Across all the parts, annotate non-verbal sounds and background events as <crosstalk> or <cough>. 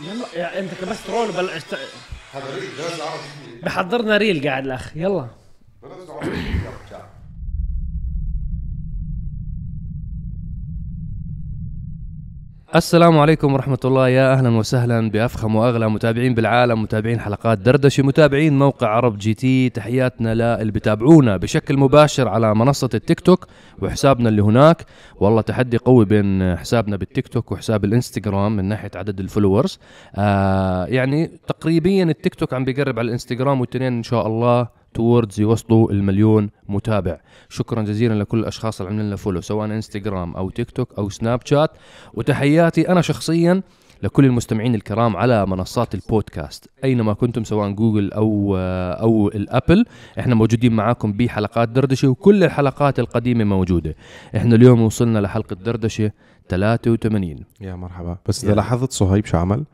يلا يا انت بس ترول بل است... هذا ريل جاز عربي. بحضرنا ريل قاعد الأخ. يلا. السلام عليكم ورحمة الله. يا أهلا وسهلا بأفخم وأغلى متابعين بالعالم متابعين حلقات دردشة متابعين موقع عرب جي تي. تحياتنا للي بتابعونا بشكل مباشر على منصة التيك توك وحسابنا اللي هناك. والله تحدي قوي بين حسابنا بالتيك توك وحساب الإنستغرام من ناحية عدد ال followers. آه يعني تقريبا التيك توك عم بيقرب على الإنستغرام والتنين إن شاء الله towards يوصلوا المليون متابع. شكرا جزيلا لكل الأشخاص اللي عملوا لنا follow سواء انستغرام أو تيك توك أو Snapchat وتحياتي أنا شخصيا لكل المستمعين الكرام على منصات البودكاست. أينما كنتم سواء جوجل أو أو ال Apple إحنا موجودين معاكم بحلقات دردشة وكل الحلقات القديمة موجودة. إحنا اليوم وصلنا لحلقة دردشة 83 يا مرحبا. بس إذا. لاحظت صهيب شو عمل؟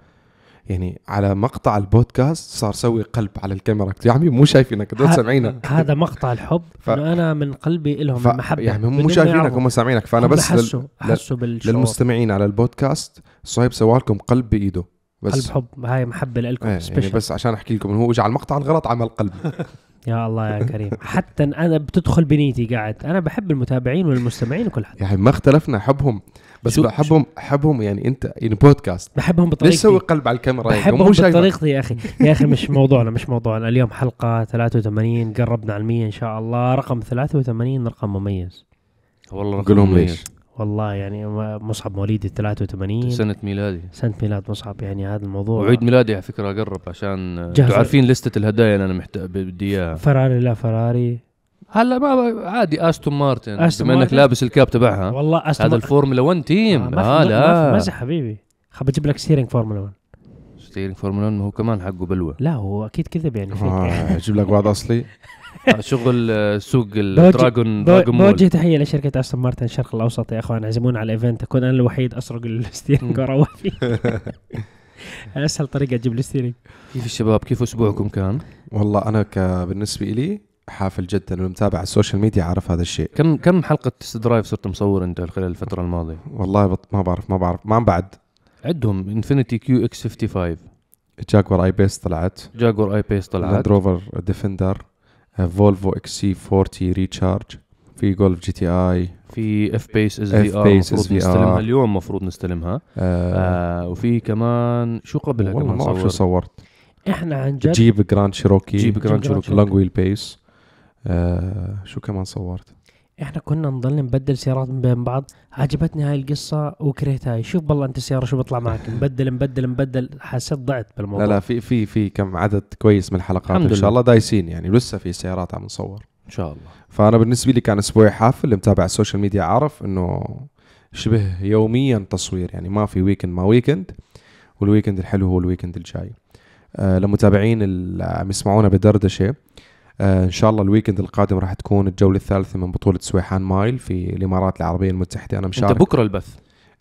يعني على مقطع البودكاست صار سوي قلب على الكاميرا يا عمي مو شايفينك دول سامعينك هذا مقطع الحب ف- إنه أنا من قلبي لهم ف... المحبة. يعني هم مو شايفينك. هم سامعينك. فأنا بس لل... حسوا حسوا بالشعور. للمستمعين على البودكاست صهيب سوى لكم قلب بإيده. بس. قلب حب. هاي محبة لكم إيه يعني بس عشان أحكي لكم إنه هو اجى على المقطع الغلط عمل قلب. <laughs> يا الله يا <laughs> كريم. حتى أنا بتدخل بنيتي قاعد أنا بحب المتابعين والمستمعين وكل حد. يعني ما اختلفنا حبهم. بس بحبهم حبهم يعني أنت يعني بودكاست بحبهم ليش بطريقتي. تسوي قلب على الكاميرا؟ هيك بحبهم بطريقتي يا أخي. يا أخي مش موضوعنا مش موضوعنا. اليوم حلقة 83 قربنا على 100 إن شاء الله. رقم 83 رقم مميز. والله رقم قول لهم مميز. ليش والله يعني مصعب مواليد 83 سنة ميلادي. سنة ميلاد مصعب يعني هذا الموضوع. وعيد ميلادي على فكرة قرب عشان. أنتوا عارفين لستة الهدايا اللي أنا محتاج بدي إياها. فراري لا فراري. هلا ما عادي Aston Martin Aston بما إنك؟ لابس ال cap تبعها. والله Aston هذا الفورمولا 1 آه، team آه ما في لا مزح حبيبي. خب أجيب لك steering Formula 1 steering Formula 1 هو كمان حقه بلوه لا هو أكيد كذب يعني. فيك آه، أجيب لك واحد أصلي. آه، <laughs> شغل آه، سوق ال Dragon Dragon Mall بوجه تحية لشركة Aston Martin الشرق الأوسط. يا أخوان عزمونا على ال event. أكون أنا الوحيد أسرق ال steering وأروح فيه أسهل طريقة أجيب ال steering كيف الشباب؟ كيف أسبوعكم كان؟ والله أنا ك بالنسبة لي حافل جدا. والمتابع على ال social media عارف هذا الشيء. كم كم حلقة test drive صرت مصور أنت خلال الفترة الماضية؟ والله بط... ما بعرف ما بعرف. ما عم بعد. عدهم Infiniti QX 55 Jaguar I-Pace طلعت. Jaguar I-Pace Land طلعت Rover Defender Volvo XC 40 Recharge في Golf GTI في F-Pace SVR المفروض. نستلمها اليوم المفروض نستلمها. آه. آه وفي كمان شو قبلها والله كمان ما بعرف شو صورت؟ إحنا عن جد Jeep Grand Cherokee Jeep Grand Grand Cherokee long wheelbase آه شو كمان صورت؟ إحنا كنا نضل نبدل سيارات من بين بعض. عجبتني هاي القصة وكرهت هاي شوف بالله أنت السيارة شو بيطلع معك. نبدل نبدل نبدل حسيت ضعت بالموضوع. لا لا في في في كم عدد كويس من الحلقات. الحمد إن شاء لله. الله دايسين يعني. لسه في سيارات عم نصور. إن شاء الله. فأنا بالنسبة لي كان أسبوعي حافل اللي متابع ال social media عارف إنه شبه يوميا تصوير. يعني ما في weekend ما weekend وال weekend الحلو هو ال weekend الجاي. آه لمتابعين اللي عم يسمعونا بدردشة إن شاء الله ال weekend القادم راح تكون الجولة الثالثة من بطولة سويحان mile في الإمارات العربية المتحدة. أنا أنت مشارك بكرة البث.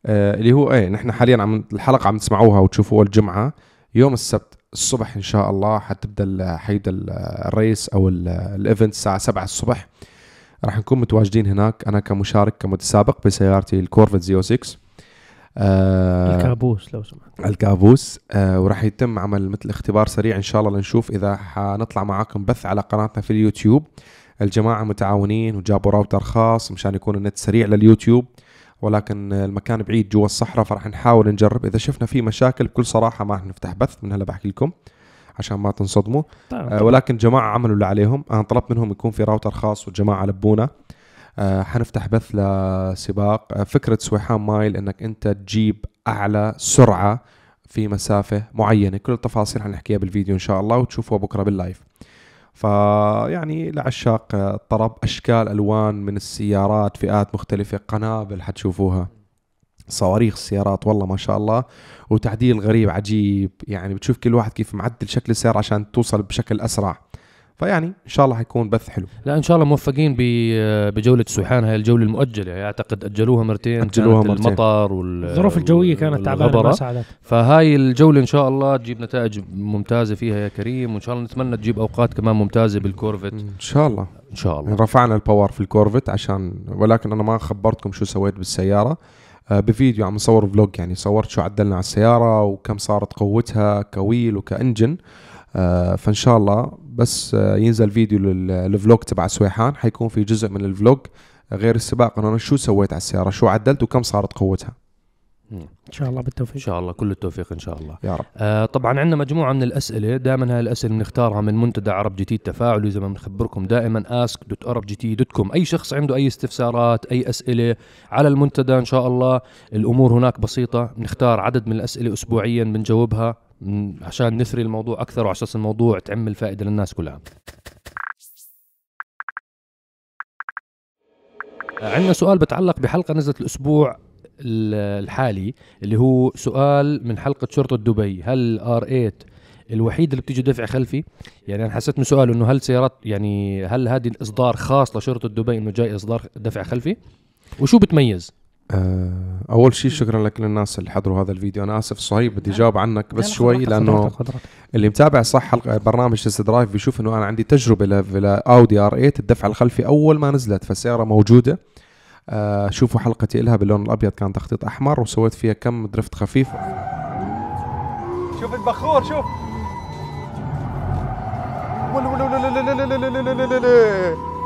آه اللي هو إيه نحن حاليا عم الحلقة عم تسمعوها وتشوفوها الجمعه يوم السبت الصبح إن شاء الله حتبدأ حيبدا ال- ال race أو ال- ال event الساعة 7 الصبح. راح نكون متواجدين هناك. أنا كمشارك كمتسابق بسيارتي ال Corvette Z06 آه الكابوس لو سمحت. الكابوس آه وراح يتم عمل مثل اختبار سريع إن شاء الله لنشوف إذا حنطلع معاكم بث على قناتنا في اليوتيوب. الجماعة متعاونين وجابوا راوتر خاص مشان يكون النت سريع لليوتيوب ولكن المكان بعيد جوا الصحراء فراح نحاول نجرب. إذا شفنا في مشاكل بكل صراحة ما راح نفتح بث من هلا بحكي لكم عشان ما تنصدموا. طيب. آه ولكن جماعة عملوا اللي عليهم. أنا طلبت منهم يكون في راوتر خاص والجماعة لبونا. حنفتح بث لسباق. آه فكرة سويحان mile إنك أنت تجيب أعلى سرعة في مسافة معينة. كل التفاصيل حنحكيها بالفيديو إن شاء الله وتشوفوها بكرة بال live. فيعني لعشاق آه، الطرب أشكال ألوان من السيارات فئات مختلفة قنابل حتشوفوها. صواريخ السيارات والله ما شاء الله. وتعديل غريب عجيب. يعني بتشوف كل واحد كيف معدل شكل السيارة عشان توصل بشكل أسرع. فيعني إن شاء الله حيكون بث حلو. لا إن شاء الله موفقين ب- بجولة سويحان. هاي الجولة المؤجلة. يعني أعتقد أجلوها مرتين. أجلوها كانت مرتين. المطر وال الظروف الجوية كانت تعبانة. ما ساعدت. فهاي الجولة إن شاء الله تجيب نتائج ممتازة فيها يا كريم. وإن شاء الله نتمنى تجيب أوقات كمان ممتازة بال Corvette. إن شاء الله. إن شاء الله. رفعنا ال power في ال Corvette عشان ولكن أنا ما خبرتكم شو سويت بالسيارة. آه، بفيديو عم نصور vlog يعني صورت شو عدلنا على السيارة وكم صارت قوتها ك wheel وك engine. آه، فإن شاء الله بس آه، ينزل فيديو لل vlog تبع سويحان حيكون في جزء من ال vlog غير السباق. انه أنا شو سويت على السيارة؟ شو عدلت وكم صارت قوتها؟ إن شاء الله إن بالتوفيق شاء الله. كل التوفيق إن شاء الله. يا رب. آه طبعا عندنا مجموعة من الأسئلة. دائما هاي الأسئلة بنختارها من منتدى عرب GT التفاعلي زي ما بنخبركم دائما ask dot Arab GT dot com أي شخص عنده أي استفسارات أي أسئلة على المنتدى إن شاء الله. الأمور هناك بسيطة. بنختار عدد من الأسئلة اسبوعيا بنجاوبها. عشان نثري الموضوع أكثر وعشان الموضوع تعمل فائده للناس كلها. عندنا سؤال بتعلق بحلقة نزلت الأسبوع ال- الحالي اللي هو سؤال من حلقة شرطة دبي. هل ار 8 الوحيد اللي بتيجي دفع خلفي؟ يعني أنا حسيت من سؤال إنه هل سيارات يعني هل هذه الاصدار خاص لشرطة دبي إنه جاي إصدار دفع خلفي؟ وشو بتميز؟ أول شيء شكرا لكل الناس اللي حضروا هذا الفيديو. أنا آسف صهيب بدي اجاوب عنك بس شوي لأنه اللي متابع صح حلقة برنامج test drive بيشوف إنه أنا عندي تجربة ل Audi R8 الدفع الخلفي أول ما نزلت فالسيارة موجودة. آه شوفوا حلقتي لها باللون الأبيض كان تخطيط أحمر وسويت فيها كم drift خفيف. شوف البخور شوف. <laughs>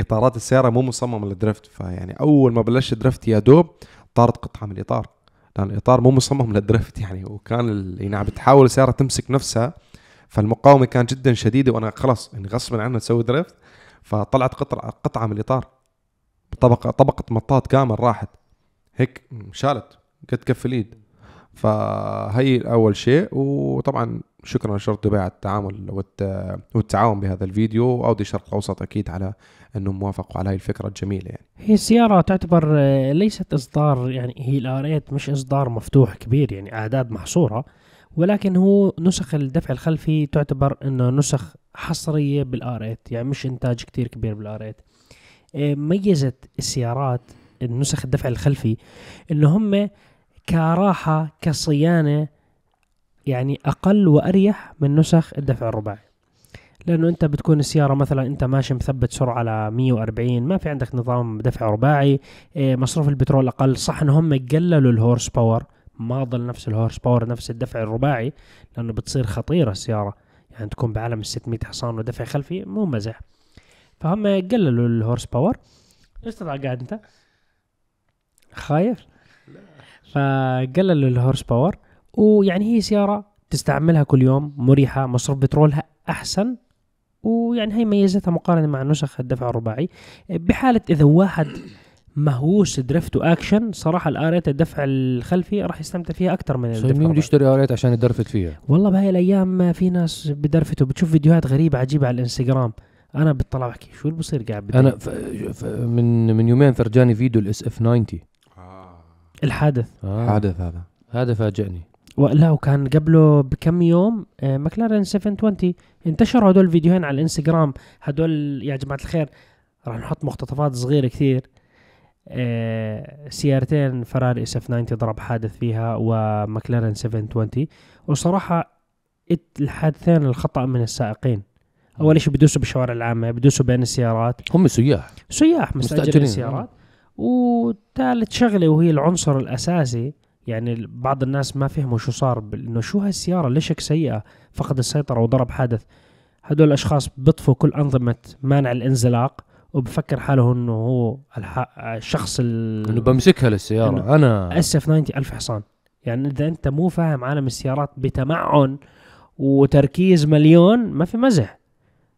إطارات السيارة مو مصممة للدرفت فيعني أول ما بلشت درفت يا دوب طارت قطعة من الإطار. لأن الإطار مو مصمم للدرفت يعني وكان يعني عم بتحاول السيارة تمسك نفسها فالمقاومة كانت جدا شديدة وأنا خلص يعني غصبا عنها تسوي درفت فطلعت قطعه قطعة من الإطار. طبقة طبقة مطاط كامل راحت. هيك شالت قد كف الإيد. فهي أول شيء وطبعا شكرا لشرطة دبي على التعامل والت- والتعاون بهذا الفيديو وأودي الشرق الأوسط أكيد على انهم وافقوا على هاي الفكرة الجميلة يعني. هي السيارة تعتبر آه، ليست إصدار يعني هي الآريت مش إصدار مفتوح كبير يعني أعداد محصورة ولكن هو نسخ الدفع الخلفي تعتبر إنه نسخ حصرية بالآريت يعني مش إنتاج كتير كبير بالآريت آه، ميزت السيارات النسخ الدفع الخلفي إنه هم كراحة كصيانة يعني أقل وأريح من نسخ الدفع الرباعي. لأنه أنت بتكون السيارة مثلا أنت ماشي مثبت سرعة على 140 ما في عندك نظام دفع رباعي إيه، مصروف البترول أقل. صح إن هم قللوا ال horse power ما ضل نفس ال horse power نفس الدفع الرباعي لأنه بتصير خطيرة السيارة. يعني تكون بعالم ال 600 حصان ودفع خلفي مو مزح. فهم قللوا ال horse power. ليش تطلع قاعد أنت؟ خايف؟ فقللوا ال horse power ويعني هي سيارة تستعملها كل يوم مريحة مصروف بترولها أحسن. ويعني هي ميزتها مقارنة مع نسخ الدفع الرباعي. بحالة إذا واحد مهووس drift و action صراحة ال R8 الدفع الخلفي راح يستمتع فيها أكثر من الدفع مين بده. يشتري R8 عشان يدرفت فيها. والله بهاي الأيام في ناس بدرفتوا بتشوف فيديوهات غريبة عجيبة على الإنستغرام. أنا بطلع بحكي شو اللي بصير قاعد أنا بالدنيا؟ ف... ف... من من يومين فرجاني فيديو ال SF90 الحادث. آه. حادث هذا. هذا فاجئني. ولا وكان قبله بكم يوم آه، مكلارين 720 انتشروا هدول الفيديوهين على الإنستغرام. هدول يا جماعة الخير راح نحط مقتطفات صغيرة كثير. آه، سيارتين Ferrari SF90 ضرب حادث فيها ومكلارين 720 وصراحة ات- الحادثين الخطأ من السائقين. أول شيء بدوسوا بالشوارع العامة بدوسوا بين السيارات. هم سياح. سياح مستأجرين. السيارات. وثالث شغلة وهي العنصر الأساسي يعني بعض الناس ما فهموا شو صار إنه شو هالسيارة؟ ليش هيك سيئة؟ فقد السيطرة وضرب حادث. هدول الأشخاص بيطفوا كل أنظمة مانع الانزلاق وبفكر حاله إنه هو. الشخص ال... إنه بمسكها للسيارة. إنه أنا SF90 ألف حصان. يعني إذا أنت مو فاهم عالم السيارات بتمعن وتركيز مليون ما في مزح.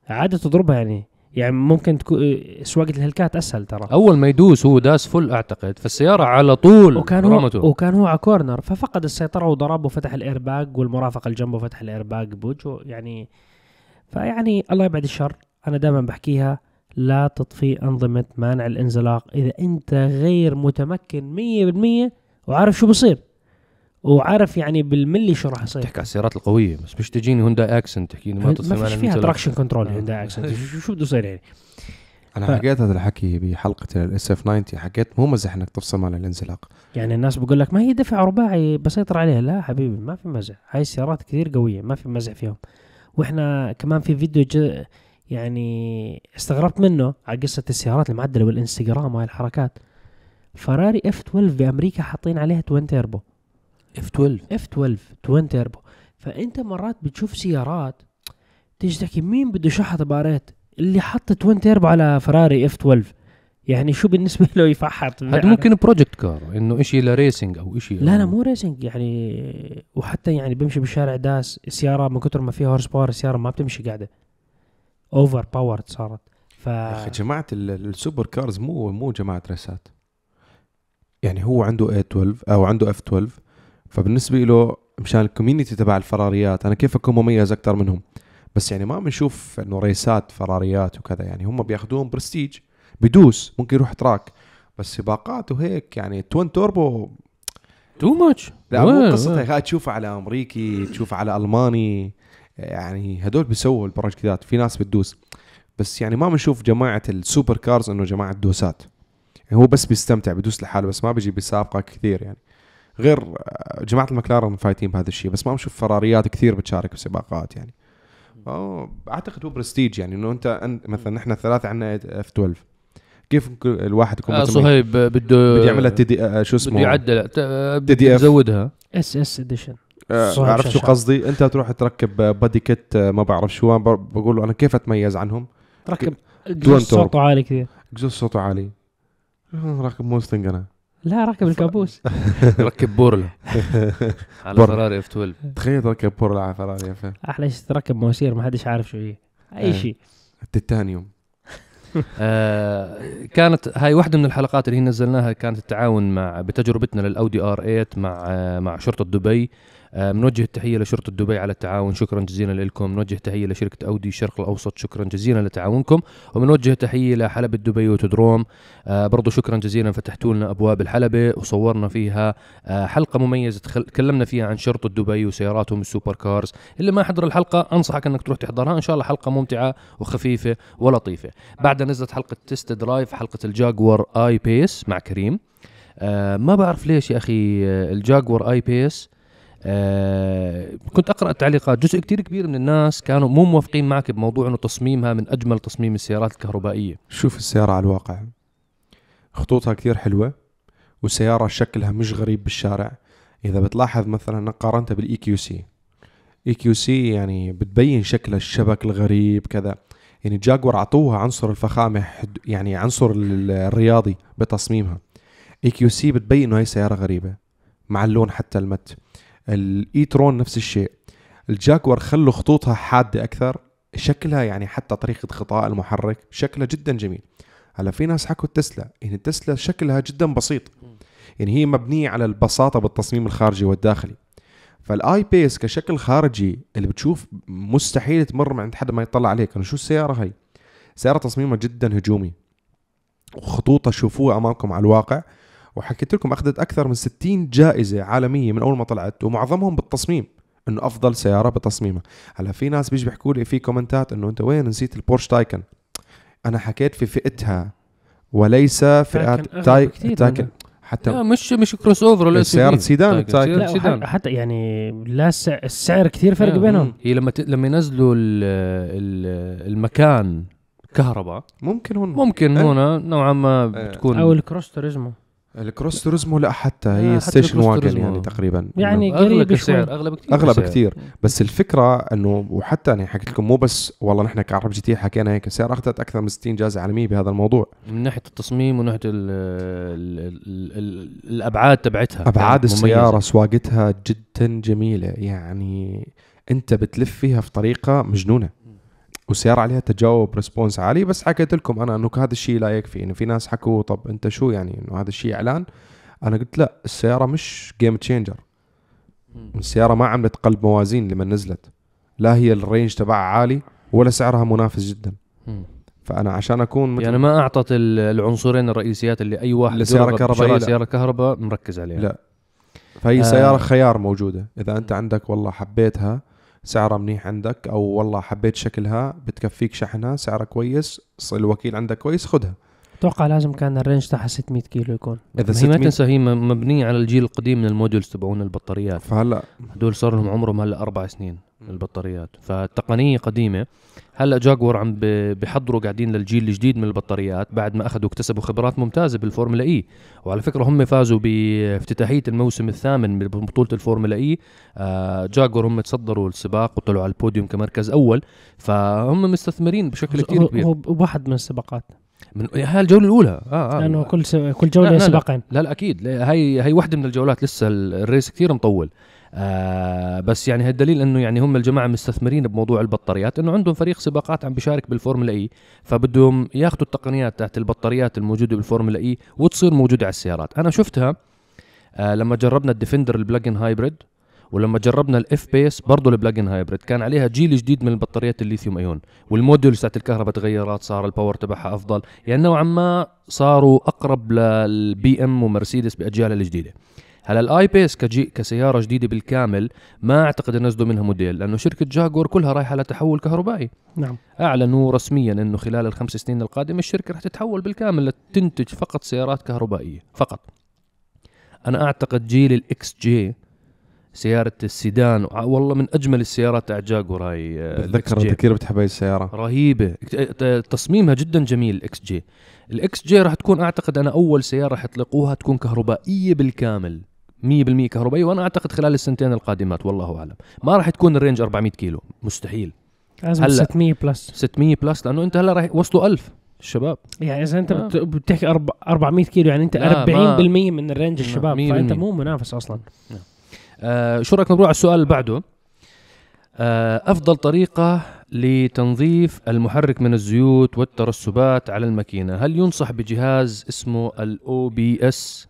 عادة تضربها يعني. يعني ممكن تكون سواقة ال Hellcat أسهل ترى. أول ما يدوس هو داس full أعتقد. فالسياره على طول وكان هو رمته. وكان هو على corner ففقد السيطرة وضرب وفتح الايرباج والمرافق اللي جنبه فتح الايرباج بوجهه. يعني فيعني الله يبعد الشر. أنا دائما بحكيها لا تطفي أنظمة مانع الانزلاق. إذا أنت غير متمكن 100% وعارف شو بصير. وعارف يعني بالملي شو راح يصير. تحكي على السيارات القوية بس مش تجيني Hyundai Accent تحكي لي ما ما تطفي فيش فيها. traction control آه. Hyundai Accent <laughs> شو شو بده يصير يعني؟ أنا ف- حكيت هذا الحكي بحلقة ال SF90 حكيت مو مزح إنك تفصل مانع الانزلاق. يعني الناس بقول لك ما هي دفع رباعي بسيطر عليها. لا حبيبي ما في مزح. هاي السيارات كثير قوية ما في مزح فيهم. وإحنا كمان في فيديو ج... يعني استغربت منه على قصة السيارات المعدلة والإنستغرام وهاي الحركات. Ferrari F12 بأمريكا حاطين عليها twin turbo F12 F12 twin turbo فأنت مرات بتشوف سيارات تيجي تحكي مين بده يشحط باريت؟ اللي حط twin turbo على فراري F12 يعني شو بالنسبة له يفحط؟ هذا ممكن project car إنه شيء ل racing أو شيء لا لا مو racing يعني وحتى يعني بيمشي بالشارع داس السيارة من كثر ما فيها horsepower السيارة ما بتمشي قاعدة. overpowered صارت. ف يا أخي جماعة ال- ال supercars مو مو جماعة race ات يعني هو عنده F12 أو عنده F12 فبالنسبة له مشان ال community تبع الفراريات أنا كيف أكون مميز أكثر منهم؟ بس يعني ما بنشوف إنه race ات فراريات وكذا يعني هم بياخذوهم برستيج بدوس ممكن يروح track. بس سباقات وهيك يعني twin turbo too much لا مو هاي تشوفها على أمريكي تشوفها على ألماني يعني هدول بيسووا ال project ات في ناس بتدوس. بس يعني ما بنشوف جماعة ال supercars إنه جماعة دوسات. يعني هو بس بيستمتع بدوس لحاله بس ما بيجي بيسابقك كثير يعني. غير جماعة المكلارن فايتين بهذا الشيء بس ما بنشوف فراريات كثير بتشارك بسباقات يعني. أعتقد هو برستيج يعني إنه أنت أنت- مثلا نحن الثلاثة عندنا F12 كيف الواحد يكون آه؟ صهيب بده بده يعملها TD آه، شو اسمه؟ بده يعدل. ت- TDF. بده يزودها. SS edition عرفت شو. قصدي؟ أنت تروح تركب body kit آه، ما بعرف شو بقول له أنا كيف أتميز عنهم؟ ركب صوته. عالي كثير. جزء صوته عالي. راكب موستنج أنا. لا ركب الكابوس. <laughs> ركب بورلا. <laughs> على. فراري F12 تخيل تركب بورلا على فراري فهد. أحلى شيء تركب مواسير؟ ما حدش عارف شو هي. آه. اي شيء. التيتانيوم. <laughs> آه كانت هاي واحدة من الحلقات اللي هي نزلناها كانت التعاون مع بتجربتنا للأودي R8 مع آه مع شرطة دبي. آه بنوجه التحية لشرطة دبي على التعاون. شكرا جزيلا لكم. نوجه تحية لشركة أودي الشرق الأوسط. شكرا جزيلا لتعاونكم. وبنوجه تحية لحلبة دبي أوتودروم. آه برضو شكرا جزيلا. فتحتوا لنا أبواب الحلبة وصورنا فيها آه حلقة مميزة تخل... تكلمنا فيها عن شرطة دبي وسياراتهم ال supercars اللي ما حضر الحلقة أنصحك إنك تروح تحضرها. إن شاء الله حلقة ممتعة وخفيفة ولطيفة. بعدها نزلت حلقة test drive حلقة الجاكور I-Pace مع كريم. آه ما بعرف ليش يا أخي آه، الجاكور I-Pace آه كنت أقرأ التعليقات جزء كتير كبير من الناس كانوا مو موافقين معك بموضوع إنه تصميمها من أجمل تصميم السيارات الكهربائية. شوف السيارة على الواقع. خطوطها كثير حلوة والسيارة شكلها مش غريب بالشارع. إذا بتلاحظ مثلا قارنتها بالإي كيو سي. EQC يعني بتبين شكل الشبك الغريب كذا. يعني جاكور عطوها عنصر الفخامة حد- يعني عنصر ال- الرياضي بتصميمها. إي كيو سي بتبين إنه هي سيارة غريبة مع اللون حتى المات. ال e-tron نفس الشيء. الجاكور خلوا خطوطها حادة أكثر شكلها يعني حتى طريقة غطاء المحرك شكلها جدا جميل. هلأ في ناس حكوا التسلا يعني التسلا شكلها جدا بسيط. يعني هي مبنية على البساطة بالتصميم الخارجي والداخلي. فال I-Pace كشكل خارجي اللي بتشوف مستحيل تمر من عند حدا ما يطلع عليك. انه شو السيارة هاي؟ سيارة تصميمها جدا هجومي. وخطوطها شوفوها أمامكم على الواقع. وحكيت لكم أخذت أكثر من 60 جائزة عالمية من أول ما طلعت ومعظمهم بالتصميم إنه أفضل سيارة بتصميمها هلأ في ناس بيجي بيحكوا لي في comment ات إنه أنت وين نسيت البورش تايكن أنا حكيت في فئتها وليس فئات تايكن منها. حتى لا مش مش crossover ولا سيارة. سيدان تايكن. تايكن. سيارة سيدان حتى يعني لا السعر, السعر كثير فرق آه، بينهم هي لما ت... لما ينزلوا ال... ال... الماكان كهرباء ممكن هون ممكن إيه. هنا نوعا ما إيه. بتكون أو ال Cross Turismo ال Cross Turismo لا حتى هي آه، حتى station wagon. يعني تقريبا يعني قريب شوي. اغلى بكثير اغلى كسعر. بكثير بس الفكرة إنه وحتى أنا حكيت لكم مو بس والله نحن كعرب GT حكينا هيك السياره أخذت أكثر من 60 جائزة عالمية بهذا الموضوع من ناحية التصميم ومن ناحية ال ال ال ال الأبعاد تبعتها أبعاد السيارة. سواقتها جدا جميلة يعني أنت بتلف فيها في طريقة مجنونة والسيارة عليها تجاوب response عالي بس حكيت لكم أنا إنه هذا الشيء لا يكفي. إنه في ناس حكوا طب أنت شو يعني إنه هذا الشيء إعلان؟ أنا قلت لا السيارة مش game changer السيارة ما عملت قلب موازين لما نزلت. لا هي ال range تبعها عالي ولا سعرها منافس جدا. فأنا عشان أكون مثل يعني ما أعطت ال- العنصرين الرئيسيات اللي أي واحد بشراء لا. سيارة كهرباء مركز عليها. لا. فهي آه. سيارة خيار موجودة. إذا أنت عندك والله حبيتها سعرها منيح عندك أو والله حبيت شكلها بتكفيك شحنها سعرها كويس الوكيل عندك كويس خدها. أتوقع لازم كان ال range تاعها 600 كيلو يكون. إذا هي ما 600 تنسى هي مبنية على الجيل القديم من ال modules تبعون البطاريات. فهلا. هدول صار لهم عمرهم هلا أربع سنين. البطاريات. فالتقنيه قديمة. هلا جاكور عم ب- بيحضروا قاعدين للجيل الجديد من البطاريات بعد ما أخذوا اكتسبوا خبرات ممتازة بالفورمولا E. وعلى فكرة هم فازوا بافتتاحية الموسم الثامن من بطولة الفورمولا E. آه جاكور هم تصدروا السباق وطلعوا على البوديوم كمركز أول. فهم مستثمرين بشكل كثير كبير. هو بواحد من السباقات. من هاي الجولة الأولى. آه, آه. لأنه كل س... كل جولة لا، لا. سباقين. لا لا أكيد. لا، هاي هاي واحدة من الجولات. لسه ال- ال race كثير مطول. آه بس يعني هالدليل إنه يعني هم الجماعة مستثمرين بموضوع البطاريات إنه عندهم فريق سباقات عم بيشارك بالفورمولا E فبدهم ياخذوا التقنيات تاعت البطاريات الموجودة بالفورمولا E وتصير موجودة على السيارات. أنا شفتها آه لما جربنا الديفندر ال plug-in hybrid ولما جربنا ال F-Pace برضه ال plug-in hybrid كان عليها جيل جديد من البطاريات ال lithium-ion وال modules تاعت الكهرباء تغيرت صار ال power تبعها أفضل يعني نوعا ما صاروا أقرب لل BM ومرسيدس بأجيالها الجديدة. هلا ال I-Pace كجي كسيارة جديدة بالكامل ما أعتقد ينزلوا منها موديل لأنه شركة جاكور كلها رايحة لتحول كهربائي. نعم. أعلنوا رسميا إنه خلال الخمس سنين القادمة الشركة رح تتحول بالكامل لتنتج فقط سيارات كهربائية فقط. أنا أعتقد جيل ال XJ سيارة السيدان ع- والله من أجمل السيارات تاع جاكور هاي آه، بتذكر ال X. كثير بتحب هاي السيارة. رهيبة. ت- ت- تصميمها جدا جميل الاكس جي الاكس جي راح تكون أعتقد أنا أول سيارة راح يطلقوها تكون كهربائية بالكامل. 100% كهربائيه وأنا أعتقد خلال السنتين القادمات والله أعلم. ما راح تكون ال range 400 كيلو مستحيل. لازم هلا. 600 plus. 600 plus لأنه أنت هلا راح وصلوا 1000 الشباب. يعني إذا أنت آه. بت- بتحكي أرب- 400 كيلو يعني أنت لا، 40% ما- من ال range الشباب 100% فأنت مو منافس أصلا. آه شو رأيك نروح على السؤال اللي بعده؟ آه أفضل طريقة لتنظيف المحرك من الزيوت والترسبات على الماكينة هل ينصح بجهاز اسمه ال OBS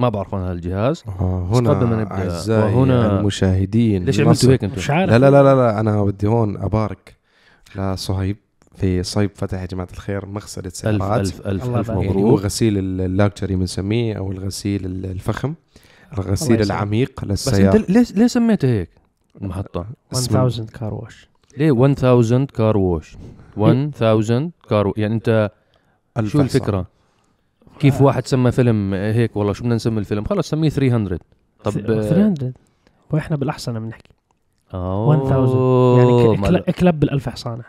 ما بعرف عن هالجهاز آه، بس قبل ما هنا نبدأ، أعزائي وهنا- المشاهدين ليش عملتوا هيك أنتم مش عارف. لا لا لا لا, لا أنا بدي هون أبارك لصهيب في صهيب فتح يا جماعة الخير مغسله ألف سيارات ألف ألف, الله ألف يبارك. يعني هو مبروك غسيل ال- ال luxury بنسميه أو الغسيل ال- الفخم الغسيل. العميق بس للسيارة. أنت ليه ليه سميته هيك؟ المحطه 1000 car wash ليه 1000 car wash 1000 car يعني أنت شو حصان. كيف واحد سمى فيلم هيك؟ والله شو بدنا نسمي الفيلم؟ خلص سميه 300 طب طب 300 وإحنا بالاحصنه بنحكي آه 1000 يعني كلب بالألف حصانة.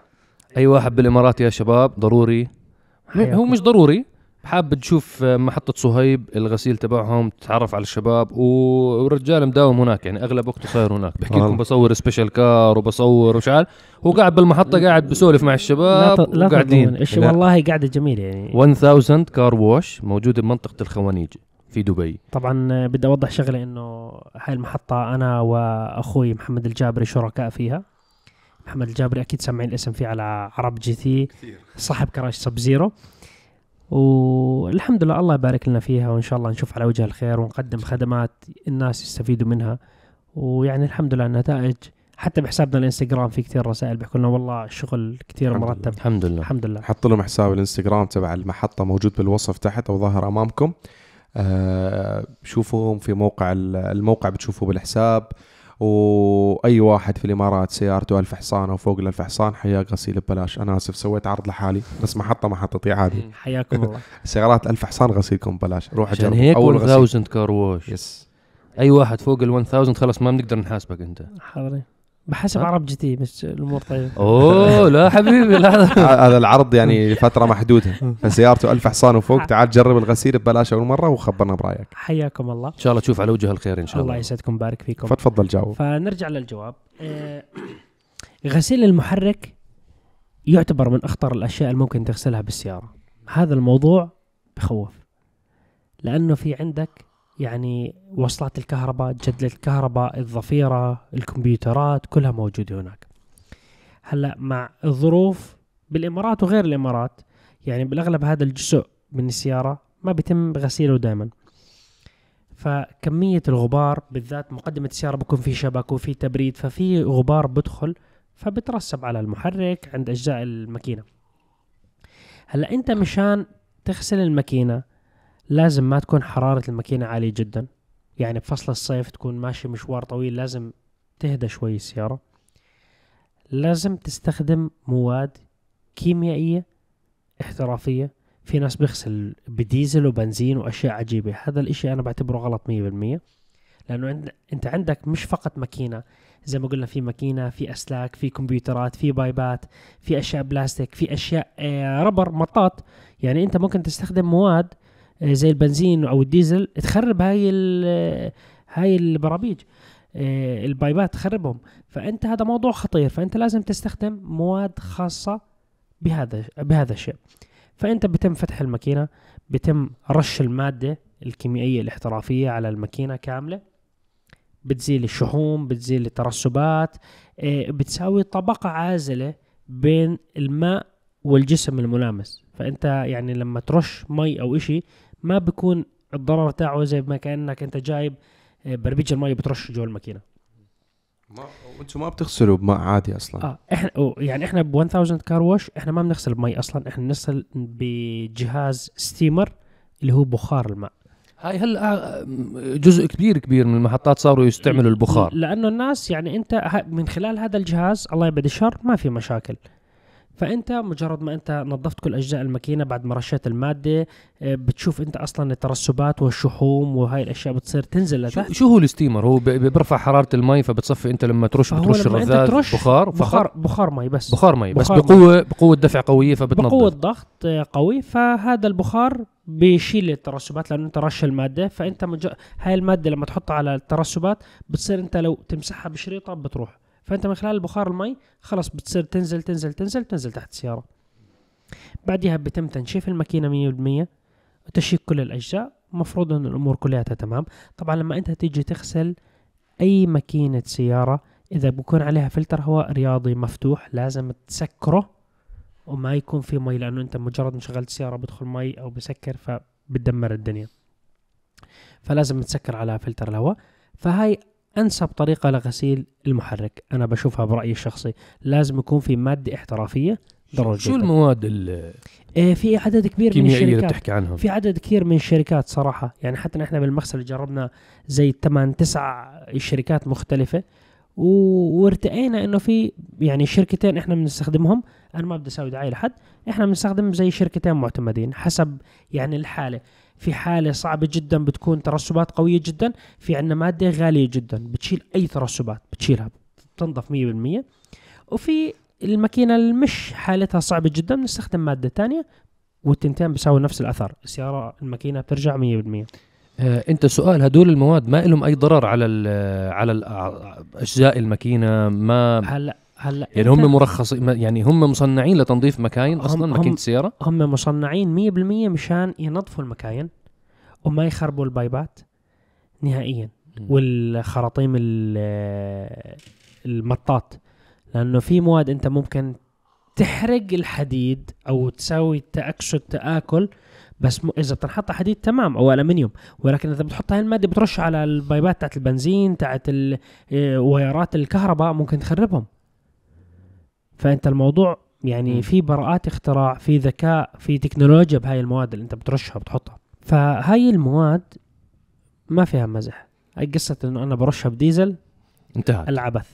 أي واحد بالإمارات يا شباب ضروري. هو مش ضروري. حاب تشوف محطة صهيب الغسيل تبعهم تتعرف على الشباب و- والرجال مداوم هناك. يعني أغلب وقته صاير هناك. بحكي لكم. بصور special car وبصور وش عارف. هو قاعد بالمحطة قاعد بسولف مع لا الشباب ت- لا وقاعدين. إيش لا. والله قاعدة جميلة يعني. 1000 car wash موجودة بمنطقة الخوانيج في دبي. طبعا بدي أوضح شغلة إنه هاي المحطة أنا وأخوي محمد الجابري شركاء فيها. محمد الجابري أكيد سامعين الاسم فيه على عرب GT صاحب كراج Sub Zero. والحمد لله الله يبارك لنا فيها وإن شاء الله نشوف على وجه الخير ونقدم خدمات الناس يستفيدوا منها. ويعني الحمد لله النتائج حتى بحسابنا الإنستغرام في كثير رسائل بيحكوا لنا والله الشغل كثير الحمد مرتب. الحمد لله. الحمد لله. حط لهم حساب الإنستغرام تبع المحطة موجود بالوصف تحت أو ظاهر أمامكم. آه شوفوهم في موقع ال- الموقع بتشوفوه بالحساب. وأي واحد في الإمارات سيارته ألف حصان أو فوق الألف حصان حياك غسيل ببلاش. أنا آسف سويت عرض لحالي بس محطة محطتي عادي. حياكم الله. <laughs> سيارات ألف حصان غسيلكم ببلاش. روح عشان هيك أول غسيل. 1000 car wash yes أي واحد فوق ال 1000 خلص ما بنقدر نحاسبك أنت. حاضرين. بحسب ها؟ عرب GT بس الأمور طيبة. أوه لا حبيبي لا. <laughs> هذا العرض يعني لفترة محدودة. فسيارته ألف حصان وفوق. تعال جرب الغسيل ببلاش أول مرة وخبرنا برأيك. حياكم الله. إن شاء الله تشوف على وجه الخير إن شاء الله الله. يسعدكم بارك فيكم. فتفضل جاوب فنرجع للجواب. آه، غسيل المحرك يعتبر من أخطر الأشياء اللي ممكن تغسلها بالسيارة. هذا الموضوع بخوف. لأنه في عندك يعني وصلات الكهرباء جدة الكهرباء الضفيرة الكمبيوترات كلها موجودة هناك. هلأ مع الظروف بالإمارات وغير الإمارات يعني بالأغلب هذا الجزء من السيارة ما بيتم غسيله دائما فكمية الغبار بالذات مقدمة السيارة بكون في شبك وفي تبريد ففي غبار بدخل فبترسب على المحرك عند أجزاء الماكينة. هلأ أنت مشان تغسل الماكينة لازم ما تكون حرارة الماكينة عالية جدا. يعني بفصل الصيف تكون ماشي مشوار طويل لازم تهدى شوي السيارة. لازم تستخدم مواد كيميائية احترافية. في ناس بيغسل بديزل وبنزين وأشياء عجيبة. هذا الإشي أنا بعتبره غلط 100% لأنه عند أنت عندك مش فقط ماكينة. زي ما قلنا في ماكينة في أسلاك في كمبيوترات في بايبات في أشياء بلاستيك في أشياء آه، ربر مطاط. يعني أنت ممكن تستخدم مواد زي البنزين أو الديزل تخرب هاي آه، هاي البرابيج آه، البايبات تخربهم. فأنت هذا موضوع خطير. فأنت لازم تستخدم مواد خاصة بهذا بهذا الشيء. فأنت بتم فتح الماكينة بتم رش المادة الكيميائية الاحترافية على الماكينة كاملة. بتزيل الشحوم بتزيل الترسبات. آه، بتساوي طبقة عازلة بين الماء والجسم الملامس. فأنت يعني لما ترش مي أو إشي ما بيكون الضرر تاعه زي ما كأنك أنت جايب آه، بربيج المي بترش جوا الماكينة. ما وأنتم ما بتغسلوا بماء عادي أصلا. آه إحنا يعني إحنا ب 1000 car wash إحنا ما بنغسل بمي أصلا إحنا بنغسل بجهاز steamer اللي هو بخار الماء. هاي هلا جزء كبير كبير من المحطات صاروا يستعملوا البخار. لأنه الناس يعني أنت من خلال هذا الجهاز الله يبعد الشر ما في مشاكل. فأنت مجرد ما أنت نظفت كل أجزاء الماكينة بعد ما رشيت المادة آه، بتشوف أنت أصلا الترسبات والشحوم وهاي الأشياء بتصير تنزل لتحت؟ شو هو ال steamer؟ هو بيرفع حرارة المي فبتصفي أنت لما ترش بترش الرذاذ بخار فقط بخار بخار مي بس. بخار مي بس بخار. بقوه بقوة دفع قوية فبتنظف. بقوة ضغط آه، قوي. فهذا البخار بيشيل الترسبات لأنه أنت رش المادة. فأنت مج... هاي المادة لما تحطها على الترسبات بتصير أنت لو تمسحها بشريطة بتروح. فانت من خلال البخار المي خلص بتصير تنزل تنزل تنزل تنزل تحت السيارة. بعدها بيتم تنشيف الماكينة 100% وتشيك كل الأجزاء المفروض إن الأمور كلها تمام. طبعا لما أنت تيجي تغسل أي ماكينة سيارة إذا بكون عليها فلتر هواء رياضي مفتوح لازم تسكره وما يكون في مي لأنه أنت مجرد ما شغلت السياره بدخل مي أو بسكر فبتدمر الدنيا. فلازم تسكر على فلتر الهواء. فهاي أنسب طريقة لغسيل المحرك أنا بشوفها برأيي الشخصي لازم يكون في مادة احترافية ضروري شو. المواد إيه في عدد كبير من اللي الشركات. بتحكي عنها؟ في عدد كثير من الشركات صراحة. يعني حتى نحن بالمغسل جربنا زي 8 تسع شركات مختلفة و... وارتئينا إنه في يعني شركتين إحنا بنستخدمهم. أنا ما بدي أسوي دعاية لحد إحنا بنستخدم زي شركتين معتمدين حسب يعني الحالة. في حالة صعبة جدا بتكون ترسبات قوية جدا في عندنا مادة غالية جدا بتشيل أي ترسبات بتشيلها بتنظف 100% وفي الماكينة اللي مش حالتها صعبة جدا بنستخدم مادة تانية والتنتين بيساوي نفس الأثر السيارة الماكينة بترجع 100% آه أنت سؤال هدول المواد ما لهم أي ضرر على ال على ال أجزاء الماكينة؟ ما هلأ هلا يعني هم مرخصين يعني هم مصنعين لتنظيف مكاين أصلا ماكينه السياره هم مصنعين 100% مشان ينظفوا المكاين وما يخربوا البايبات نهائيا. والخراطيم ال- المطاط. لأنه في مواد أنت ممكن تحرق الحديد أو تسوي تأكسد تآكل بس م... إذا بتنحط حديد تمام أو الومنيوم ولكن إذا بتحط هاي المادة بترش على البايبات تاعت البنزين تاعت ال- إيه، وايرات الكهرباء ممكن تخربهم. فأنت الموضوع يعني. في براءات اختراع في ذكاء في تكنولوجيا بهاي المواد اللي أنت بترشها بتحطها فهاي المواد ما فيها مزح. قصة إنه أنا برشها بديزل انتهت. العبث.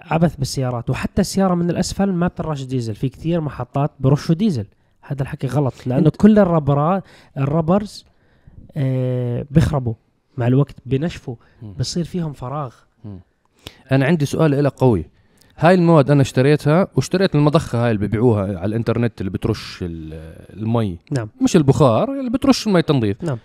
عبث بالسيارات. وحتى السيارة من الأسفل ما بترش ديزل. في كثير محطات برشوا ديزل. هذا الحكي غلط. لأنه كل الربرات الربرز آه بيخربوا مع الوقت بنشفوا. بصير فيهم فراغ. أنا عندي سؤال لك قوي. هاي المواد أنا اشتريتها واشتريت المضخة هاي اللي ببيعوها على الإنترنت اللي بترش ال- المي. نعم. مش البخار اللي بترش المي تنظيف. نعم.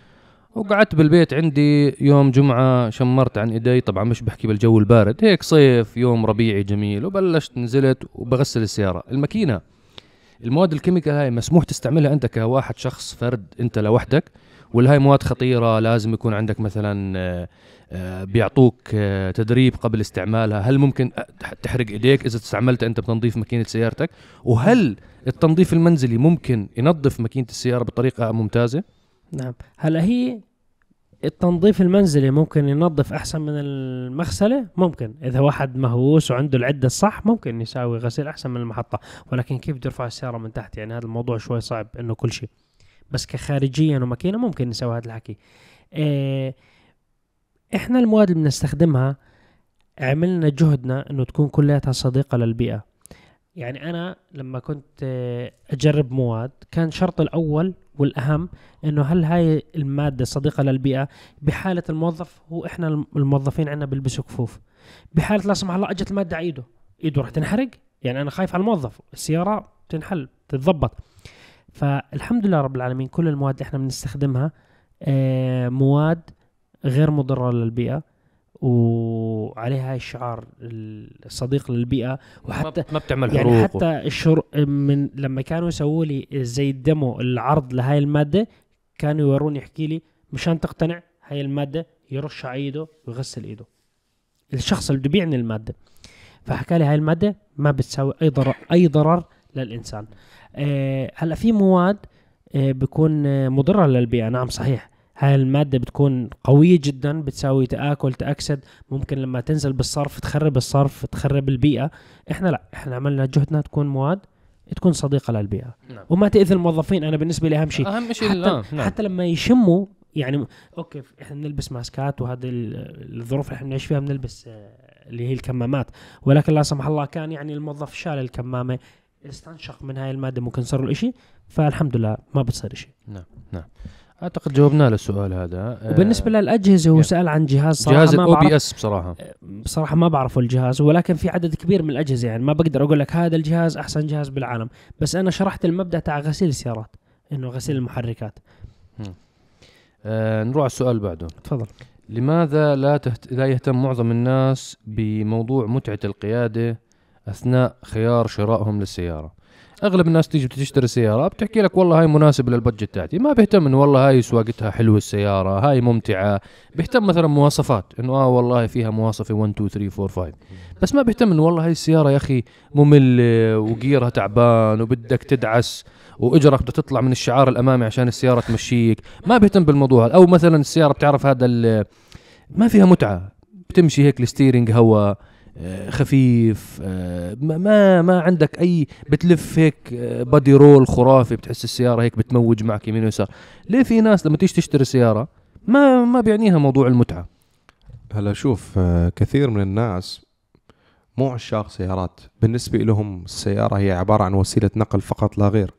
وقعدت بالبيت عندي يوم جمعة شمرت عن إيدي طبعا مش بحكي بالجو البارد هيك صيف يوم ربيعي جميل وبلشت نزلت وبغسل السيارة. الماكينة المواد ال chemical هاي مسموح تستعملها أنت كواحد شخص فرد أنت لوحدك ولا هاي مواد خطيرة لازم يكون عندك مثلا آه، بيعطوك آه، تدريب قبل استعمالها. هل ممكن آه، تحرق إيديك إذا استعملتها أنت بتنظيف ماكينة سيارتك؟ وهل التنظيف المنزلي ممكن ينظف ماكينة السيارة بطريقة ممتازة؟ نعم. هلا هي التنظيف المنزلي ممكن ينظف أحسن من المغسلة؟ ممكن. إذا واحد مهووس وعنده العدة الصح ممكن يساوي غسيل أحسن من المحطة. ولكن كيف بده يرفع السيارة من تحت؟ يعني هذا الموضوع شوي صعب إنه كل شيء. بس كخارجيا وماكينة ممكن نسوي هذا الحكي. إيه إحنا المواد اللي بنستخدمها عملنا جهدنا إنه تكون كلياتها صديقة للبيئة. يعني أنا لما كنت آه، أجرب مواد كان شرط الأول والأهم إنه هل هاي المادة صديقة للبيئة؟ بحالة الموظف هو إحنا الم- الموظفين عندنا بيلبسوا كفوف. بحالة لا سمح الله أجت المادة على ايده إيده راح تنحرق. يعني أنا خايف على الموظف. السيارة تنحل تتضبط. فالحمد لله رب العالمين كل المواد اللي إحنا بنستخدمها آه، مواد غير مضرة للبيئة وعليها هاي الشعار الصديق للبيئة وحتى ما- بتعمل يعني حروق. حتى الشر من لما كانوا يسووا لي زي الدمو العرض لهاي المادة كانوا يوروني يحكي لي مشان تقتنع هاي المادة يرش على إيده ويغسل إيده. الشخص اللي بده يبيعني المادة. فحكى لي هاي المادة ما بتساوي أي ضرر أي ضرر للإنسان. آه هلأ في مواد آه بيكون آه مضرة للبيئة. نعم صحيح. هاي المادة بتكون قوية جدا بتساوي تآكل تأكسد. ممكن لما تنزل بالصرف تخرب الصرف تخرب البيئة. إحنا لا إحنا عملنا جهدنا تكون مواد تكون صديقة للبيئة. نعم. وما تأذي الموظفين. أنا بالنسبة لي أهم شيء. أهم شيء حتى, آه، نعم. حتى لما يشموا يعني أوكي إحنا بنلبس ماسكات وهذه ال- الظروف اللي إحنا بنعيش فيها بنلبس آه، اللي هي الكمامات. ولكن لا سمح الله كان يعني الموظف شال الكمامة استنشق من هاي المادة ممكن صار له شيء فالحمد لله ما بتصير شيء أعتقد جاوبنا للسؤال هذا. آه، وبالنسبة للأجهزة هو. سأل عن جهاز صراحة جهاز ال OBS بصراحة. بصراحة ما بعرفه الجهاز ولكن في عدد كبير من الأجهزة يعني ما بقدر أقول لك هذا الجهاز أحسن جهاز بالعالم. بس أنا شرحت المبدأ تاع غسيل السيارات إنه غسيل المحركات. آه نروح على السؤال بعده. تفضل. لماذا لا تهت... لا يهتم معظم الناس بموضوع متعة القيادة أثناء خيار شرائهم للسيارة؟ أغلب الناس تيجي بتشتري سيارة بتحكي لك والله هاي مناسبة للبادجت تاعتي ما بيهتم إنه والله هاي سواقتها حلوة السيارة هاي ممتعة بيهتم مثلا مواصفات إنه آه والله فيها مواصفة 1 2 3 4 5 بس ما بيهتم إنه والله هاي السيارة يا أخي مملة و gear ها تعبان وبدك تدعس وإجرك بدها تطلع من الشبك الأمامي عشان السيارة تمشيك ما بيهتم بالموضوع هذا. أو مثلا السيارة بتعرف هذا ما فيها متعة بتمشي هيك ال steering هوا خفيف آه، ما ما عندك أي بتلف هيك body roll خرافي بتحس السيارة هيك بتموج معك يمين ويسار. ليه في ناس لما تيجي تشتري سيارة ما ما بيعنيها موضوع المتعة؟ هلا شوف آه، كثير من الناس مو عشاق سيارات. بالنسبة لهم السيارة هي عبارة عن وسيلة نقل فقط لا غير.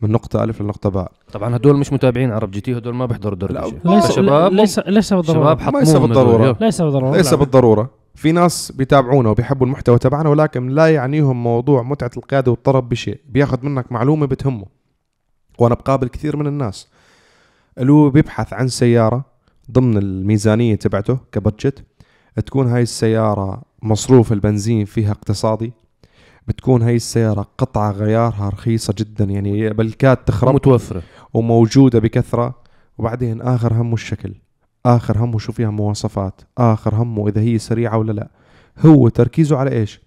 من نقطة ألف لنقطة باء. طبعا هدول مش متابعين عرب جي تي هدول ما بيحضروا دردشه لا، ليس شباب ليس ليس بالضرورة شباب ليس بالضرورة. ليس بالضرورة. ليس. بالضرورة. في ناس بيتابعونا وبيحبوا المحتوى تبعنا ولكن لا يعنيهم موضوع متعة القيادة والطرب بشيء. بياخذ منك معلومة بتهمه. وأنا بقابل كثير من الناس. اللي هو بيبحث عن سيارة ضمن الميزانية تبعته ك budget. تكون هاي السيارة مصروف البنزين فيها اقتصادي. بتكون هاي السيارة قطعة غيارها رخيصة جدا يعني بالكاد تخرب متوفرة. وموجودة بكثرة. وبعدين آخر همه الشكل. آخر همه شو فيها مواصفات آخر همه إذا هي سريعة ولا لا. هو تركيزه على إيش؟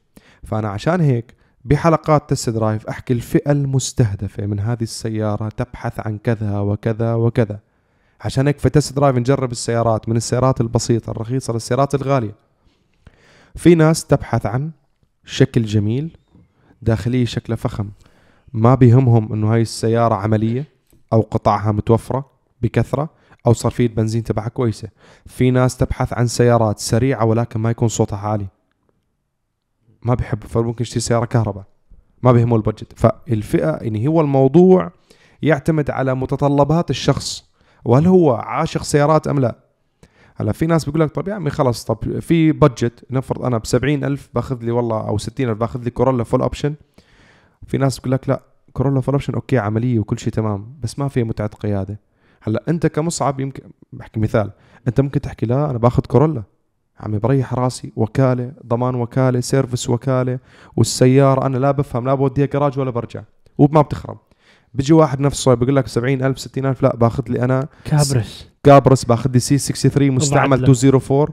فأنا عشان هيك بحلقات test drive أحكي الفئة المستهدفة من هذه السيارة تبحث عن كذا وكذا وكذا. عشان هيك في test drive نجرب السيارات من السيارات البسيطة الرخيصة للسيارات الغالية. في ناس تبحث عن شكل جميل داخلية شكله فخم. ما بيهمهم إنه هاي السيارة عملية أو قطعها متوفرة بكثرة. أو صرفية بنزين تبعها كويسة. في ناس تبحث عن سيارات سريعة ولكن ما يكون صوتها عالي. ما بيحب فممكن يشتري سيارة كهرباء. ما بيهمه ال budget فالفئة يعني هو الموضوع يعتمد على متطلبات الشخص. وهل هو عاشق سيارات أم لا؟ هلا في ناس بيقول لك طب يا عمي خلص طب في budget نفرض أنا ب ألف باخذ لي والله أو 60000 باخذ لي كورولا full option في ناس بيقول لك لا كورولا full option أوكي عملية وكل شيء تمام بس ما فيها متعة قيادة. هلا انت كمصعب يمكن بحكي مثال انت ممكن تحكي لا أنا باخذ كورولا عمي بريح راسي وكاله ضمان وكاله service وكاله والسيارة أنا لا بفهم لا بوديها جراج ولا برجع وما بتخرب. بيجي واحد نفسه بيقول لك 70000 60000 لا باخذ لي أنا كابرس. كابرس باخذ لي C 63 مستعمل وبعد 204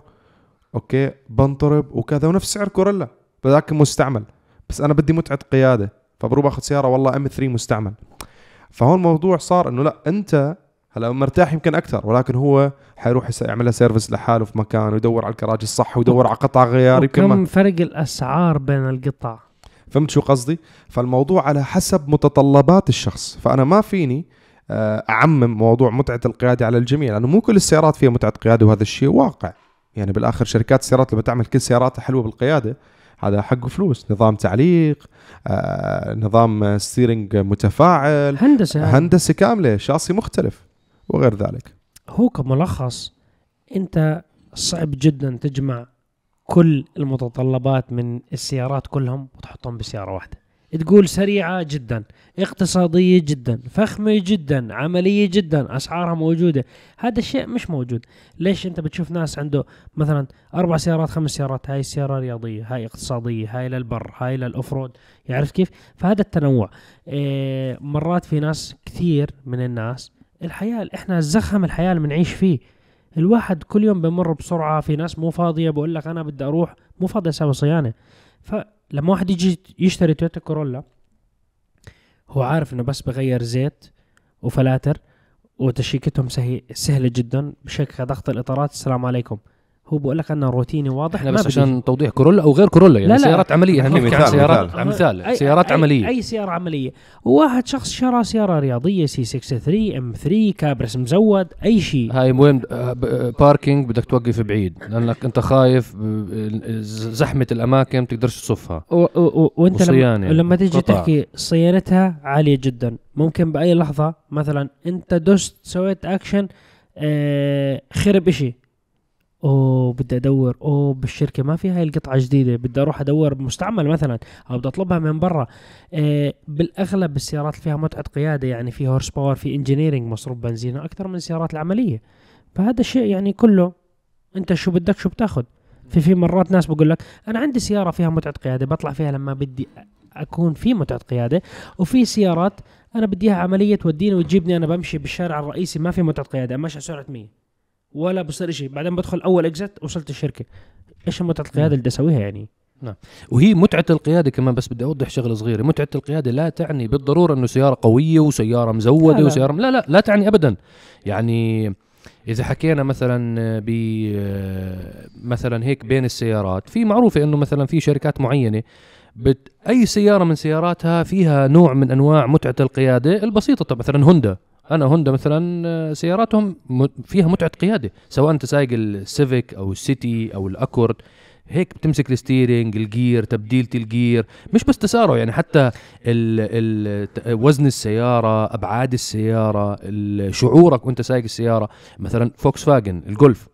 أوكي بنطرب وكذا ونفس سعر كورولا بذاك مستعمل. بس أنا بدي متعة قيادة فبروح باخذ سيارة والله M 3 مستعمل. فهون الموضوع صار إنه لا أنت هلا مرتاح يمكن أكثر ولكن هو حيروح يعملها service لحاله في مكان ويدور على الكراج الصح ويدور على قطع غيار يمكن كم فرق الأسعار بين القطع؟ فهمت شو قصدي؟ فالموضوع على حسب متطلبات الشخص فأنا ما فيني آه، أعمم موضوع متعة القيادة على الجميع لأنه مو كل السيارات فيها متعة قيادة وهذا الشيء واقع. يعني بالآخر شركات السيارات لما تعمل كل سياراتها حلوة بالقيادة هذا حقه فلوس. نظام تعليق آه نظام ستيرنج متفاعل هندسة. هندسة كاملة شاصي مختلف. وغير ذلك. هو كملخص أنت صعب جدا تجمع كل المتطلبات من السيارات كلهم وتحطهم بسيارة واحدة. تقول سريعة جدا اقتصادية جدا فخمة جدا عملية جدا أسعارها موجودة. هذا الشيء مش موجود. ليش أنت بتشوف ناس عنده مثلا أربع سيارات خمس سيارات؟ هاي السيارة رياضية هاي اقتصادية هاي للبر هاي لل off-road يعرف كيف؟ فهذا التنوع. إيه مرات في ناس كثير من الناس الحياة إحنا زخم الحياة اللي بنعيش فيه. الواحد كل يوم بمر بسرعة في ناس مو فاضية بقول لك أنا بدي أروح مو فاضي أسوي صيانة. فلما واحد يجي يشتري تويوتا كورولا هو عارف إنه بس بغير زيت وفلاتر وتشيكتهم سهلة جدا بشكل ضغط الإطارات. السلام عليكم. هو بقول لك أنا روتيني واضح إحنا بس عشان توضيح كورولا أو غير كورولا يعني لا، لا. سيارات عملية إحنا بنحكي عن مثال، سيارات مثال. مثال أي- سيارات أي- عملية. أي سيارة عملية. وواحد شخص شرى سيارة رياضية C 63 M 3 كابرس مزود أي شيء. هاي وين؟ آه، ب- آه، parking بدك توقف بعيد لأنك أنت خايف زحمة الأماكن بتقدرش تصفها. وأنت لما, وصيانة، لما تيجي قطع. تحكي صيانتها عالية جدا. ممكن بأي لحظة مثلا أنت دست سويت اكشن آه خرب إشي. أوه بدي أدور. أوه بالشركة ما في هاي القطعة جديدة. بدي أروح أدور مستعمل مثلا أو بدي أطلبها من برا. آه بالأغلب بالسيارات اللي فيها متعة قيادة يعني في horse power في engineering مصروف بنزين أكثر من السيارات العملية. فهذا الشيء يعني كله أنت شو بدك شو بتأخذ. في في مرات ناس بقول لك أنا عندي سيارة فيها متعة قيادة بطلع فيها لما بدي أكون في متعة قيادة. وفي سيارات أنا بدي إياها عملية توديني وتجيبني أنا بمشي بالشارع الرئيسي ما في متعة قيادة ماشي سرعة 100 ولا بصير شيء بعدين بدخل أول exit وصلت الشركة. إيش متعة القيادة اللي بدي اسويها يعني وهي متعة القيادة كمان بس بدي أوضح شغلة صغيرة. متعة القيادة لا تعني بالضرورة إنه سيارة قوية وسيارة مزودة لا، لا. وسيارة لا لا لا تعني ابدا. يعني إذا حكينا مثلا ب مثلا هيك بين السيارات في معروفة إنه مثلا في شركات معينة بت أي سيارة من سياراتها فيها نوع من أنواع متعة القيادة البسيطة. طب مثلا هوندا. أنا هوندا مثلا آه، سياراتهم فيها متعة قيادة سواء أنت سايق السيفيك أو السيتي أو الأكورد. هيك بتمسك ال steering ال gear تبديلة ال gear. مش بس تسارع يعني حتى ال ال ت- وزن السيارة أبعاد السيارة ال- شعورك وأنت سايق السيارة. مثلا فوكس فاجن الجولف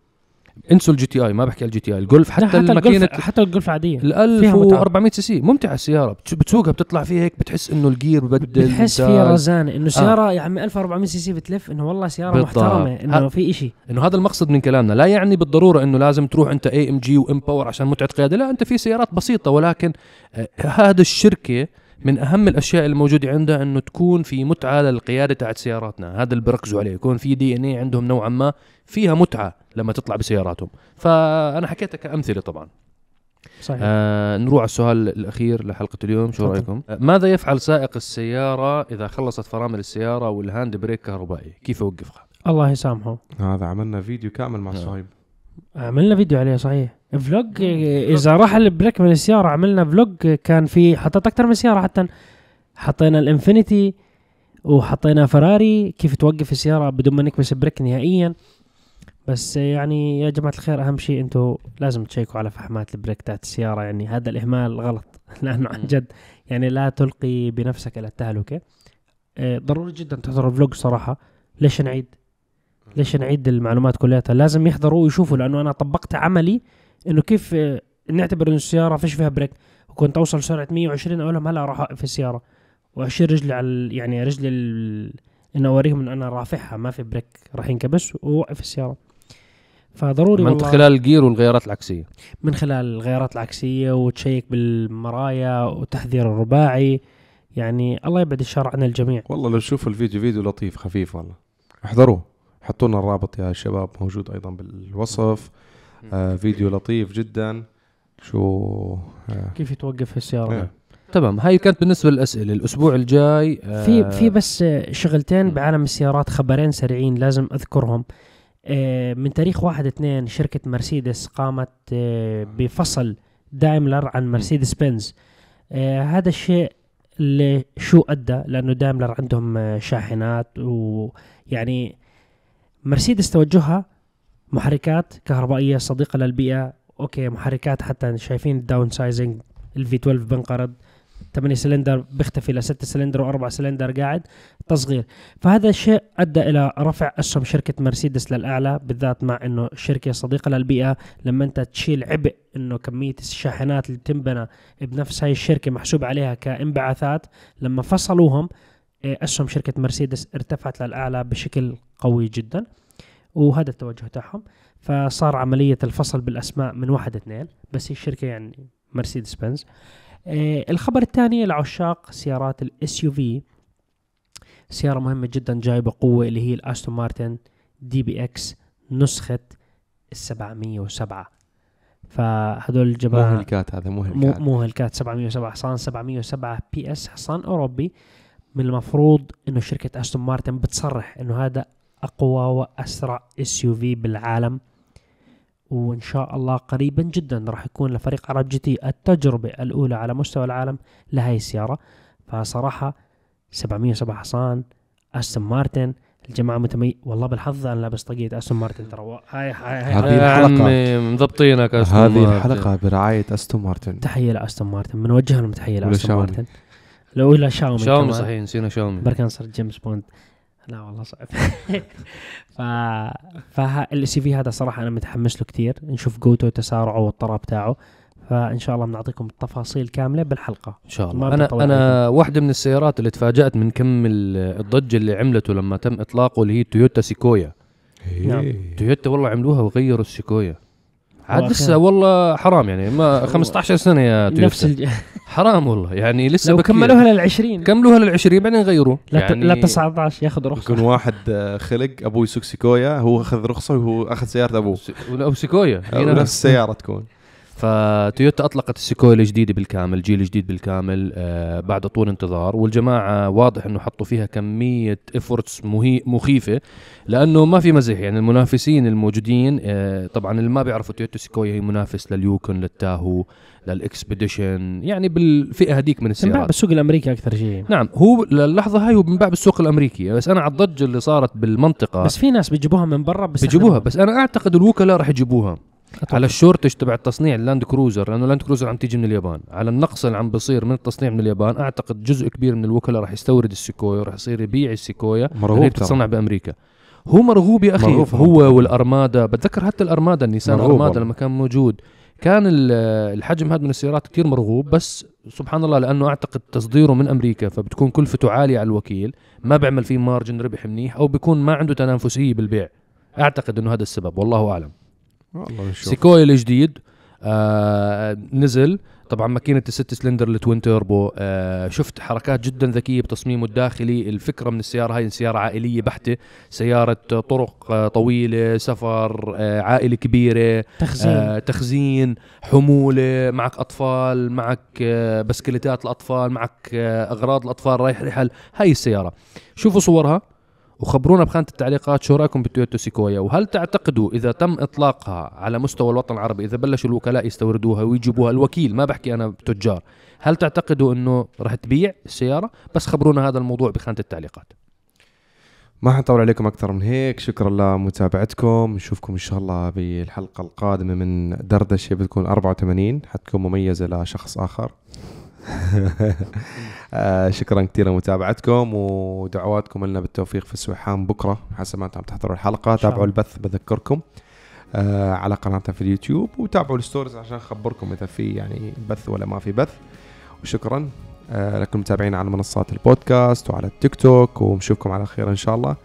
انسوا ال GTI ما بحكي ال GTI الجولف حتى, حتى الماكينة الجولف حتى الجولف عادية. ال فيها متعة. 1400 سي سي ممتعة السيارة. بتس- بتسوقها بتطلع فيها هيك بتحس إنه ال gear ببدل بتحس فيها رزانة إنه سيارة يا عمي 1400 سي سي بتلف إنه والله سيارة بالضبط. محترمة إنه في إشي. إنه هذا المقصد من كلامنا. لا يعني بالضرورة إنه لازم تروح أنت AMG و M Power عشان متعة قيادة. لا أنت في سيارات بسيطة ولكن آه، هذا الشركة من أهم الأشياء الموجودة عندها إنه تكون في متعة للقيادة تاعت سياراتنا. هذا اللي بيركزوا عليه. يكون في DNA عندهم نوعا ما فيها متعة لما تطلع بسياراتهم. فأنا حكيتها كأمثلة طبعا. صحيح. آه نروح على السؤال الأخير لحلقة اليوم. شو تفضل. رأيكم؟ آه ماذا يفعل سائق السيارة إذا خلصت فرامل السيارة وال hand brake كهربائي؟ كيف يوقفها الله يسامحه. هذا عملنا فيديو كامل مع نعم. صهيب. عملنا فيديو عليه صحيح. vlog إذا راح ال brake من السيارة عملنا vlog كان في حطيت أكثر من سيارة حتى. حطينا الإنفينيتي وحطينا فراري كيف توقف السيارة بدون ما نكبس brake نهائيا. بس يعني يا جماعة الخير أهم شيء أنتم لازم تشيكوا على فحمات ال brake تاعت السيارة. يعني هذا الإهمال غلط <laughs> لأنه عن جد يعني لا تلقي بنفسك إلى التهلكة. آه، ضروري جدا تحضروا ال vlog صراحة. ليش نعيد؟ ليش نعيد المعلومات كلها؟ لازم يحضروا ويشوفوا لأنه أنا طبقت عملي إنه كيف نعتبر إنه السيارة فيش فيها brake وكنت اوصل سرعة 120 أقول لهم هلا راح اوقف السيارة. وأشيل رجلي على يعني رجلي ال- إنه أوريهم إنه أنا رافعها ما في brake راح ينكبس واوقف السيارة. فضروري ما انت والله. خلال ال gear والغيارات العكسية. من خلال الغيارات العكسية وتشيك بالمرايا وتحذير الرباعي. يعني الله يبعد الشر عن الجميع. والله لو تشوفوا الفيديو فيديو لطيف خفيف والله. احضروه. حطوا لنا الرابط يا شباب موجود أيضا بالوصف. آه فيديو لطيف جدا. شو آه. كيف توقف السيارة؟ إيه. تمام هاي كانت بالنسبة للأسئلة. الأسبوع الجاي آه، في في بس شغلتين بعالم السيارات خبرين سريعين لازم أذكرهم. آه، من تاريخ واحد اثنين شركة مرسيدس قامت آه، بفصل دايملر عن مرسيدس بنز. آه، هذا الشيء اللي شو أدى؟ لأنه دايملر عندهم آه، شاحنات ويعني مرسيدس توجهها محركات كهربائية صديقة للبيئة. okay محركات حتى شايفين ال downsizing ال V 12 بنقرض 8 سلندر بيختفي ل 6 سلندر و4 سلندر قاعد تصغير. فهذا الشيء أدى إلى رفع أسهم شركة مرسيدس للأعلى بالذات مع إنه شركة صديقة للبيئة. لما أنت تشيل عبء إنه كمية الشاحنات اللي بتنبنى بنفس هاي الشركة محسوب عليها كانبعاثات لما فصلوهم إيه، أسهم شركة مرسيدس ارتفعت للأعلى بشكل قوي جدا. وهذا التوجه تاعهم. فصار عملية الفصل بالأسماء من واحد اثنين بس هي الشركة يعني مرسيدس بنز آه الخبر الثاني لعشاق سيارات ال SUV سيارة مهمة جدا جايبة قوة اللي هي الاستون مارتن DBX نسخة ال 707 فهدول مو الجماعة Hellcat هذا مو مو هلكات. مو Hellcat. 707 حصان 707 PS حصان أوروبي. من المفروض إنه شركة استون مارتن بتصرح إنه هذا أقوى وأسرع SUV بالعالم. وإن شاء الله قريبا جدا راح يكون لفريق عرب GT التجربة الأولى على مستوى العالم لهي السيارة. فصراحة 707 حصان أستون مارتن الجماعة متمي والله بالحظ أنا لابس طاقية أستون مارتن ترى. هاي هاي, هاي, الحلقة. عمي مضبطينك أستون هذه مارتن. الحلقة برعاية أستون مارتن. تحية لأستون مارتن. بنوجه لهم تحية ولا لأستون. مارتن. لو إلى شاومي شاومي كمان. صحيح نسينا شاومي. بركان صار جيمس بوند. لا والله صعب. <laughs> ف فالاس في هذا صراحة أنا متحمس له كثير نشوف قوته وتسارعه والطراب تاعه فان شاء الله بنعطيكم التفاصيل كاملة بالحلقة. ان شاء الله. أنا أنا واحدة من السيارات اللي تفاجأت من كم ال- الضجه اللي عملته لما تم إطلاقه اللي هي تويوتا سيكويا نعم. تويوتا والله عملوها وغيروا السيكويا. عاد لسه. والله حرام يعني ما 15 سنة يا نفس تويوتا الج... <laughs> حرام والله يعني لسه لو بكير. كملوها لل 20 كملوها لل 20 بعدين غيروا. لا يعني لا 19 ياخذ يكون رخصه واحد آه، خلق ابوه يسوق سيكويا هو أخذ رخصة وهو أخذ سيارة أبوه. أو سيكويا نفس السيارة تكون. فتويوتا أطلقت السيكويا الجديده بالكامل جيل جديد بالكامل آه بعد طول انتظار. والجماعة واضح إنه حطوا فيها كمية efforts مخيفة لأنه ما في مزح. يعني المنافسين الموجودين آه طبعا اللي ما بيعرفوا تويوتا سيكويا هي منافس لليوكون للتاهو لل Expedition يعني بالفئة هذيك من السيارات. بالسوق الأمريكي أكثر شيء. نعم هو للحظة هاي هو بنباع بالسوق الأمريكي. بس أنا على الضجه اللي صارت بالمنطقة. بس في ناس بيجيبوها من برا بس بيجيبوها بس أنا أعتقد الوكلاء راح يجيبوها. على ال shortage تبع التصنيع اللاند كروزر لأنه اللاند كروزر عم تيجي من اليابان. على النقص اللي عم بصير من التصنيع من اليابان أعتقد جزء كبير من الوكلاء راح يستورد السيكويا وراح يصير يبيع السيكويا اللي مرغوب. بتتصنع بأمريكا. هو مرغوب يا أخي مرغوب هو المنطقة. والارمادا بتذكر حتى الارمادا النيسان مرغوب ارمادا والله. لما كان موجود. كان ال- الحجم هذا من السيارات كتير مرغوب بس سبحان الله لأنه أعتقد تصديره من أمريكا فبتكون كلفته عالية على الوكيل. ما بيعمل فيه margin ربح منيح أو بيكون ما عنده تنافسية بالبيع. أعتقد إنه هذا السبب والله أعلم. والله سيكويا الجديد آه نزل. طبعا ماكينة الست cylinder ال twin turbo آه شفت حركات جدا ذكية بتصميمه الداخلي. الفكرة من السيارة هاي سيارة عائلية بحتة. سيارة طرق آه طويلة سفر آه عائلة كبيرة تخزين. آه تخزين حمولة معك أطفال معك آه بسكليتات الأطفال معك آه أغراض الأطفال رايح رحل هاي السيارة. شوفوا صورها. وخبرونا بخانة التعليقات شو رايكم بالتويوتا سيكويا وهل تعتقدوا إذا تم إطلاقها على مستوى الوطن العربي إذا بلشوا الوكلاء يستوردوها ويجيبوها الوكيل ما بحكي أنا تجار هل تعتقدوا إنه راح تبيع السيارة؟ بس خبرونا هذا الموضوع بخانة التعليقات. ما حنطول عليكم أكثر من هيك. شكرا لمتابعتكم. نشوفكم إن شاء الله بالحلقة القادمة من دردشة بتكون 84 حتكون مميزة لشخص آه، <laughs> شكرا كثير لمتابعتكم ودعواتكم لنا بالتوفيق في السويحان بكرة حسب ما أنتم عم تحضروا الحلقة. تابعوا. البث بذكركم. آه على قناتنا في اليوتيوب وتابعوا ال stories عشان اخبركم إذا في يعني بث ولا ما في بث. وشكرا آه لكم متابعين على منصات البودكاست وعلى التيك توك ونشوفكم على خير إن شاء الله.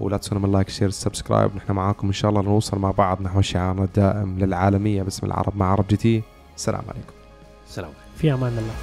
ولا تنسونا من like share subscribe. نحن معاكم إن شاء الله نوصل مع بعض نحو شعارنا الدائم للعالمية باسم العرب مع عرب GT. السلام عليكم. سلام في أمان الله.